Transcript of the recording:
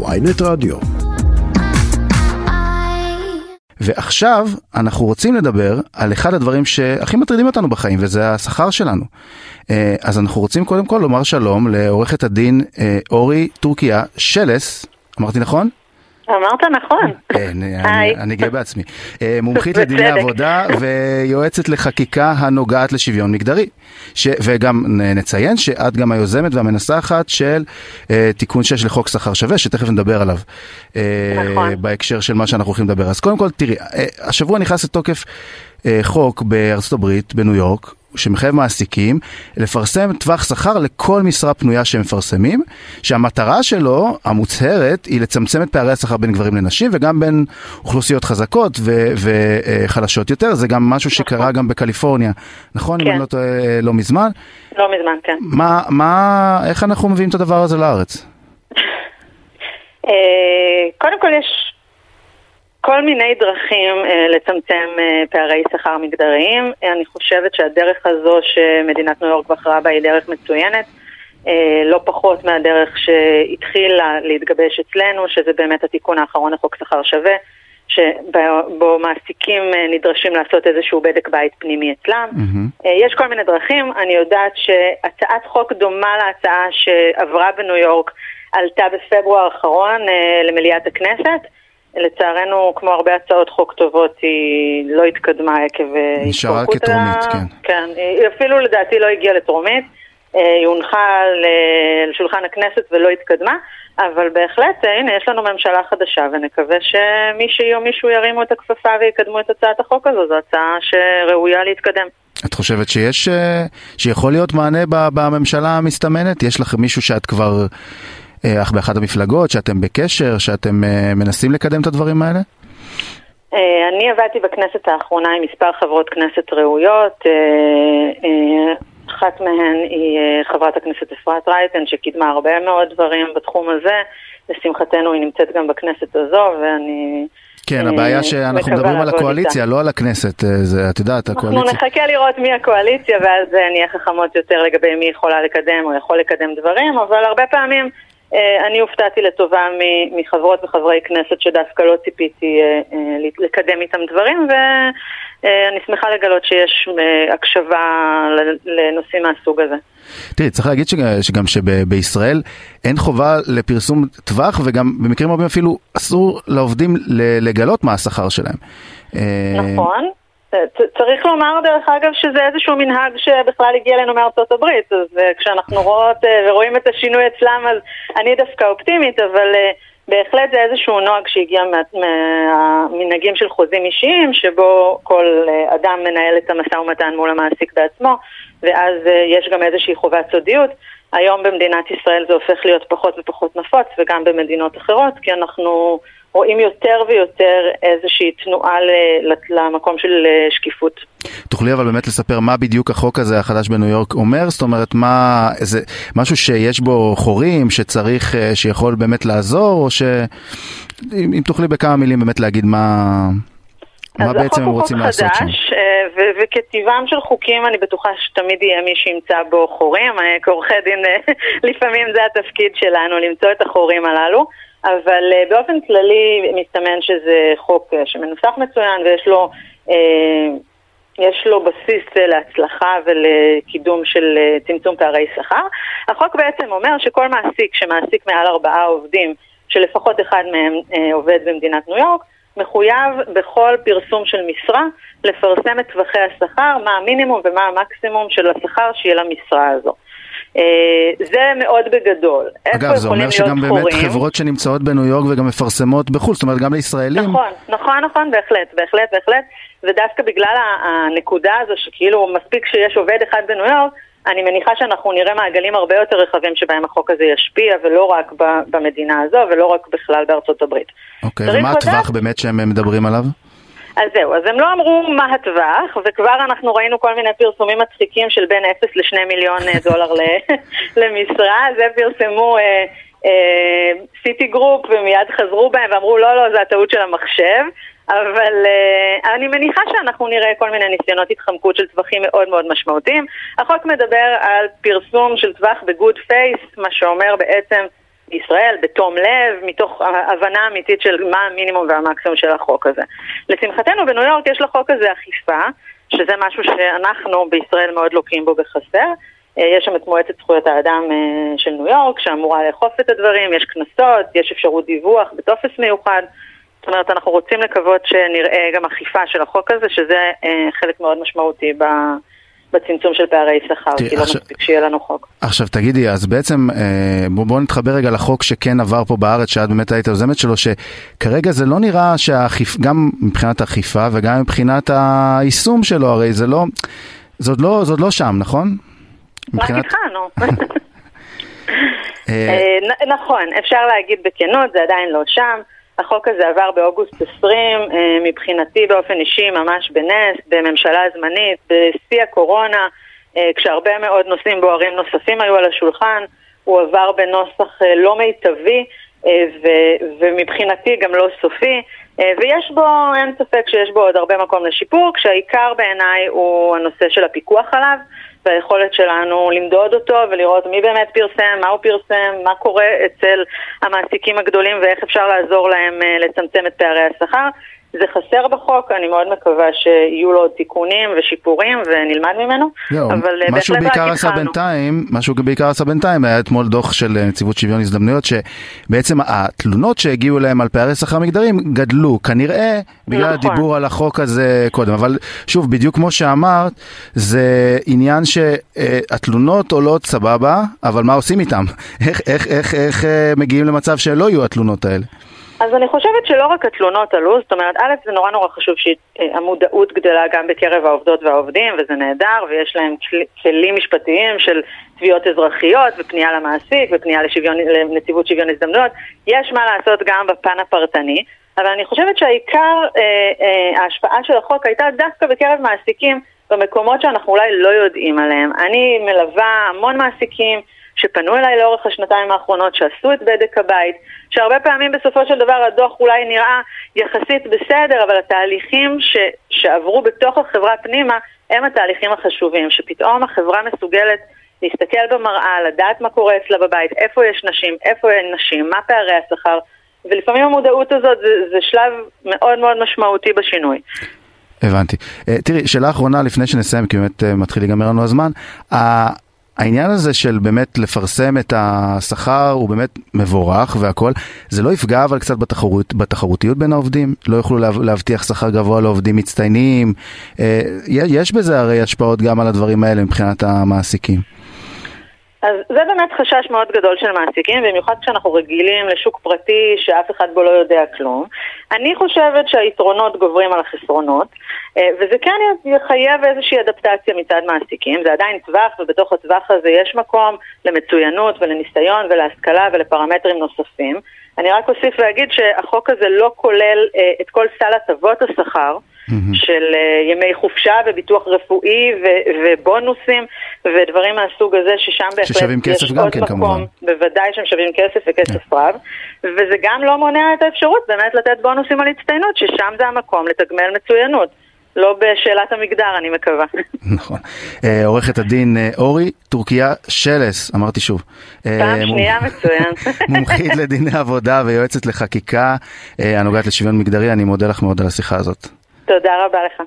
ויינט רדיו. ועכשיו אנחנו רוצים לדבר על אחד הדברים שהכי מטרידים אותנו בחיים וזה השכר שלנו. אה, אז אנחנו רוצים קודם כל לומר שלום לעורכת הדין אה, אורי טורקיה שלס, אמרתי נכון? אמרת נכון. כן, אני, אני גאה בעצמי. אה, מומחית לדיני עבודה ויועצת לחקיקה הנוגעת לשוויון מגדרי. ש, וגם נציין שאת גם היוזמת והמנסחת של uh, תיקון 6 לחוק שכר שווה, שתכף נדבר עליו. Uh, נכון. בהקשר של מה שאנחנו הולכים לדבר. אז קודם כל, תראי, השבוע נכנס לתוקף חוק בארצות הברית, בניו יורק, שמחייב מעסיקים לפרסם טווח שכר לכל משרה פנויה שהם מפרסמים, שהמטרה שלו, המוצהרת, היא לצמצם את פערי השכר בין גברים לנשים וגם בין אוכלוסיות חזקות וחלשות יותר, זה גם משהו שקרה נכון. גם בקליפורניה, נכון? כן. אם אני לא טועה, לא מזמן? לא מזמן, כן. מה, מה, איך אנחנו מביאים את הדבר הזה לארץ? אה, קודם כל יש כל מיני דרכים אה, לצמצם אה, פערי שכר מגדריים. אני חושבת שהדרך הזו שמדינת ניו יורק בחרה בה היא דרך מצוינת. אה, לא פחות מהדרך שהתחילה להתגבש אצלנו, שזה באמת התיקון האחרון לחוק שכר שווה, שבו מעסיקים אה, נדרשים לעשות איזשהו בדק בית פנימי אצלם. Mm-hmm. יש כל מיני דרכים. אני יודעת שהצעת חוק דומה להצעה שעברה בניו יורק עלתה בפברואר האחרון למליאת הכנסת. לצערנו, כמו הרבה הצעות חוק טובות, היא לא התקדמה עקב אה, נשארה כטרומית, כן. כן, היא אפילו לדעתי לא הגיעה לטרומית. אה, היא הונחה לשולחן הכנסת ולא התקדמה, אבל בהחלט, אה, הנה, יש לנו ממשלה חדשה, ונקווה שמישהי או מישהו ירימו את הכפפה ויקדמו את הצעת החוק הזו, זו הצעה שראויה להתקדם. את חושבת שיש, שיכול להיות מענה בממשלה המסתמנת? יש לך מישהו שאת כבר אך באחת המפלגות, שאתם בקשר, שאתם אה, מנסים לקדם את הדברים האלה? אה, אני עבדתי בכנסת האחרונה עם מספר חברות כנסת ראויות. אחת מהן היא חברת הכנסת אפרת רייטן, שקידמה הרבה מאוד דברים בתחום הזה. לשמחתנו היא נמצאת גם בכנסת הזו, ואני... כן, הבעיה שאנחנו מדברים על הקואליציה, לא על הכנסת, זה, את יודעת, הקואליציה... אנחנו נחכה לראות מי הקואליציה, ואז נהיה חכמות יותר לגבי מי יכולה לקדם או יכול לקדם דברים, אבל הרבה פעמים אה, אני הופתעתי לטובה מחברות וחברי כנסת שדווקא לא ציפיתי אה, אה, לקדם איתם דברים ואני שמחה לגלות שיש הקשבה לנושאים מהסוג הזה. תראי, צריך להגיד שגם שבישראל אין חובה לפרסום טווח וגם במקרים רבים אפילו אסור לעובדים לגלות מה השכר שלהם. נכון. צריך לומר דרך אגב שזה איזשהו מנהג שבכלל הגיע אלינו מארצות הברית, אז uh, כשאנחנו רואות uh, ורואים את השינוי אצלם אז אני דווקא אופטימית, אבל בהחלט זה איזשהו נוהג שהגיע מהמנהגים של חוזים אישיים, שבו כל אדם מנהל את המשא ומתן מול המעסיק בעצמו, ואז יש גם איזושהי חובת סודיות. היום במדינת ישראל זה הופך להיות פחות ופחות נפוץ, וגם במדינות אחרות, כי אנחנו... רואים יותר ויותר איזושהי תנועה למקום של אה, שקיפות. תוכלי אבל באמת לספר מה בדיוק החוק הזה החדש בניו יורק אומר? זאת אומרת, מה, איזה, משהו שיש בו חורים, שצריך, אה, שיכול באמת לעזור, או ש... אם, אם תוכלי בכמה מילים באמת להגיד מה... מה בעצם הם רוצים לעשות שם? אה, וכטבעם של חוקים אני בטוחה שתמיד יהיה מי שימצא בו חורים, כעורכי דין לפעמים זה התפקיד שלנו, למצוא את החורים הללו. אבל uh, באופן כללי מסתמן שזה חוק uh, שמנוסח מצוין ויש לו, uh, יש לו בסיס להצלחה ולקידום של צמצום פערי שכר. החוק בעצם אומר שכל מעסיק שמעסיק מעל ארבעה עובדים, שלפחות אחד מהם עובד במדינת ניו יורק, מחויב בכל פרסום של משרה לפרסם את טווחי השכר, מה המינימום ומה המקסימום של השכר שיהיה למשרה הזו. אה, זה מאוד בגדול. אגב, זה אומר שגם באמת חורים? חברות שנמצאות בניו יורק וגם מפרסמות בחו"ל, זאת אומרת גם לישראלים. נכון, נכון, נכון, בהחלט, בהחלט, בהחלט. ודווקא בגלל הנקודה הזו שכאילו מספיק שיש עובד אחד בניו יורק, אני מניחה שאנחנו נראה מעגלים הרבה יותר רחבים שבהם החוק הזה ישפיע, ולא רק במדינה הזו, ולא רק בכלל בארצות הברית. אוקיי, ומה הטווח באמת שהם מדברים עליו? אז זהו, אז הם לא אמרו מה הטווח, וכבר אנחנו ראינו כל מיני פרסומים מצחיקים של בין 0 ל-2 מיליון אה, דולר למשרה, זה פרסמו סיטי גרופ ומיד חזרו בהם ואמרו לא, לא, זה הטעות של המחשב. אבל uh, אני מניחה שאנחנו נראה כל מיני ניסיונות התחמקות של טווחים מאוד מאוד משמעותיים. החוק מדבר על פרסום של טווח ב good faith, מה שאומר בעצם בישראל בתום לב, מתוך הבנה אמיתית של מה המינימום והמקסימום של החוק הזה. לשמחתנו בניו יורק יש לחוק הזה אכיפה, שזה משהו שאנחנו בישראל מאוד לוקים בו בחסר. אה, יש שם את מועצת זכויות האדם אה, של ניו יורק, שאמורה לאכוף את הדברים, יש קנסות, יש אפשרות דיווח בטופס מיוחד. זאת אומרת, אנחנו רוצים לקוות שנראה גם אכיפה של החוק הזה, שזה אה, חלק מאוד משמעותי ב... בצמצום של פערי שכר, כי לא מספיק שיהיה לנו חוק. עכשיו תגידי, אז בעצם בואו בוא נתחבר רגע לחוק שכן עבר פה בארץ, שאת באמת היית יוזמת שלו, שכרגע זה לא נראה שהאכיפה, גם מבחינת האכיפה וגם מבחינת היישום שלו, הרי זה לא, זה עוד לא, זה עוד לא שם, נכון? רק התחלנו. אה, נכון, אפשר להגיד בכנות, זה עדיין לא שם. החוק הזה עבר באוגוסט 20, אה, מבחינתי באופן אישי ממש בנס, בממשלה זמנית, בשיא הקורונה, אה, כשהרבה מאוד נושאים בוערים נוספים היו על השולחן, הוא עבר בנוסח לא מיטבי ומבחינתי גם לא סופי. ויש בו, אין ספק שיש בו עוד הרבה מקום לשיפור, כשהעיקר בעיניי הוא הנושא של הפיקוח עליו. והיכולת שלנו למדוד אותו ולראות מי באמת פרסם, מה הוא פרסם, מה קורה אצל המעסיקים הגדולים ואיך אפשר לעזור להם אה, לצמצם את פערי השכר. זה חסר בחוק, אני מאוד מקווה שיהיו לו עוד תיקונים ושיפורים ונלמד ממנו, לא, אבל אה, משהו בעיקר עשה בינתיים, משהו בעיקר עשה בינתיים, היה אתמול דוח של אה, נציבות שוויון הזדמנויות, שבעצם התלונות שהגיעו להם על פערי שכר מגדרים גדלו, כנראה בגלל נכון. הדיבור על החוק הזה קודם, אבל שוב, בדיוק כמו שאמרת, זה עניין שהתלונות עולות סבבה, אבל מה עושים איתם? איך, איך, איך, איך אה, מגיעים למצב שלא יהיו התלונות האלה? אז אני חושבת שלא רק התלונות עלו, זאת אומרת, א', זה נורא נורא חשוב שהמודעות גדלה גם בקרב העובדות והעובדים, וזה נהדר, ויש להם כלים משפטיים של תביעות אזרחיות, ופנייה למעסיק, ופנייה לשוויון, לנציבות שוויון הזדמנויות. יש מה לעשות גם בפן הפרטני, אבל אני חושבת שהעיקר, אה, אה, ההשפעה של החוק הייתה דווקא בקרב מעסיקים במקומות שאנחנו אולי לא יודעים עליהם. אני מלווה המון מעסיקים, שפנו אליי לאורך השנתיים האחרונות, שעשו את בדק הבית, שהרבה פעמים בסופו של דבר הדוח אולי נראה יחסית בסדר, אבל התהליכים ש, שעברו בתוך החברה פנימה הם התהליכים החשובים, שפתאום החברה מסוגלת להסתכל במראה, לדעת מה קורה אצלה בבית, איפה יש נשים, איפה אין נשים, מה פערי השכר, ולפעמים המודעות הזאת זה, זה שלב מאוד מאוד משמעותי בשינוי. הבנתי. Uh, תראי, שאלה אחרונה לפני שנסיים, כי באמת uh, מתחיל להיגמר לנו הזמן. Uh, העניין הזה של באמת לפרסם את השכר הוא באמת מבורך והכל, זה לא יפגע אבל קצת בתחרות, בתחרותיות בין העובדים? לא יוכלו להבטיח שכר גבוה לעובדים מצטיינים? אה, יש בזה הרי השפעות גם על הדברים האלה מבחינת המעסיקים. אז זה באמת חשש מאוד גדול של מעסיקים, במיוחד כשאנחנו רגילים לשוק פרטי שאף אחד בו לא יודע כלום. אני חושבת שהיתרונות גוברים על החסרונות, אה, וזה כן יחייב איזושהי אדפטציה מצד מעסיקים. זה עדיין טווח, ובתוך הטווח הזה יש מקום למצוינות ולניסיון ולהשכלה ולפרמטרים נוספים. אני רק אוסיף ואגיד שהחוק הזה לא כולל אה, את כל סל הטבות השכר. Mm-hmm. של uh, ימי חופשה וביטוח רפואי ו- ובונוסים ודברים מהסוג הזה, ששם בהחלט יש עוד כן, מקום, כמובן. בוודאי שהם שווים כסף וכסף yeah. כן. רב, וזה גם לא מונע את האפשרות באמת לתת בונוסים על הצטיינות, ששם זה המקום לתגמל מצוינות. לא בשאלת המגדר, אני מקווה. נכון. אה, עורכת הדין אה, אורי טורקיה שלס, אמרתי שוב. פעם שנייה מצוין. מומחית לדיני עבודה ויועצת לחקיקה הנוגעת לשוויון מגדרי, אני מודה לך מאוד על השיחה הזאת. תודה רבה לך.